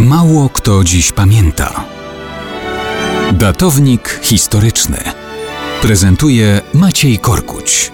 Mało kto dziś pamięta. Datownik historyczny prezentuje Maciej Korkuć.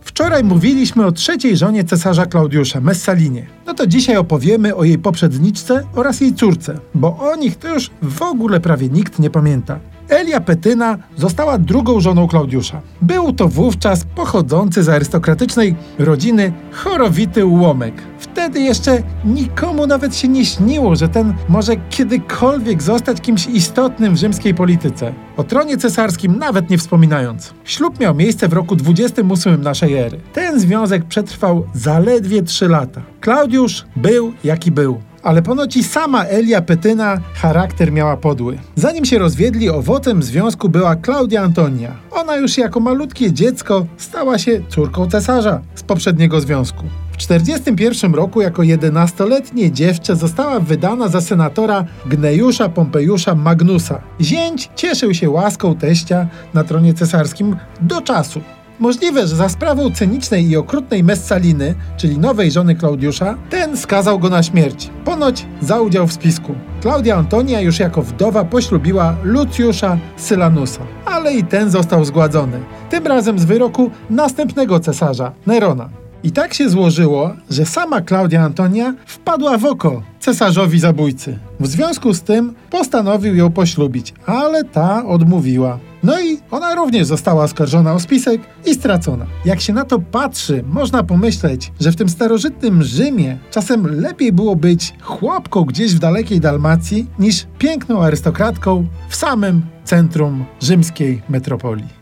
Wczoraj mówiliśmy o trzeciej żonie cesarza Klaudiusza, Messalinie. No to dzisiaj opowiemy o jej poprzedniczce oraz jej córce, bo o nich to już w ogóle prawie nikt nie pamięta. Elia Petyna została drugą żoną Klaudiusza. Był to wówczas pochodzący z arystokratycznej rodziny chorowity ułomek. Wtedy jeszcze nikomu nawet się nie śniło, że ten może kiedykolwiek zostać kimś istotnym w rzymskiej polityce. O tronie cesarskim nawet nie wspominając. Ślub miał miejsce w roku 28 naszej ery. Ten związek przetrwał zaledwie 3 lata. Klaudiusz był jaki był ale ponoć i sama Elia Petyna charakter miała podły. Zanim się rozwiedli, owocem związku była Klaudia Antonia. Ona już jako malutkie dziecko stała się córką cesarza z poprzedniego związku. W 1941 roku jako 11-letnie dziewczę została wydana za senatora Gnejusza Pompejusza Magnusa. Zięć cieszył się łaską teścia na tronie cesarskim do czasu. Możliwe, że za sprawą cynicznej i okrutnej Messaliny, czyli nowej żony Klaudiusza, ten skazał go na śmierć. Ponoć za udział w spisku. Klaudia Antonia już jako wdowa poślubiła Lucjusza Sylanusa, ale i ten został zgładzony. Tym razem z wyroku następnego cesarza, Nerona. I tak się złożyło, że sama Klaudia Antonia wpadła w oko cesarzowi zabójcy. W związku z tym postanowił ją poślubić, ale ta odmówiła. No i ona również została oskarżona o spisek i stracona. Jak się na to patrzy, można pomyśleć, że w tym starożytnym Rzymie czasem lepiej było być chłopką gdzieś w dalekiej Dalmacji niż piękną arystokratką w samym centrum rzymskiej metropolii.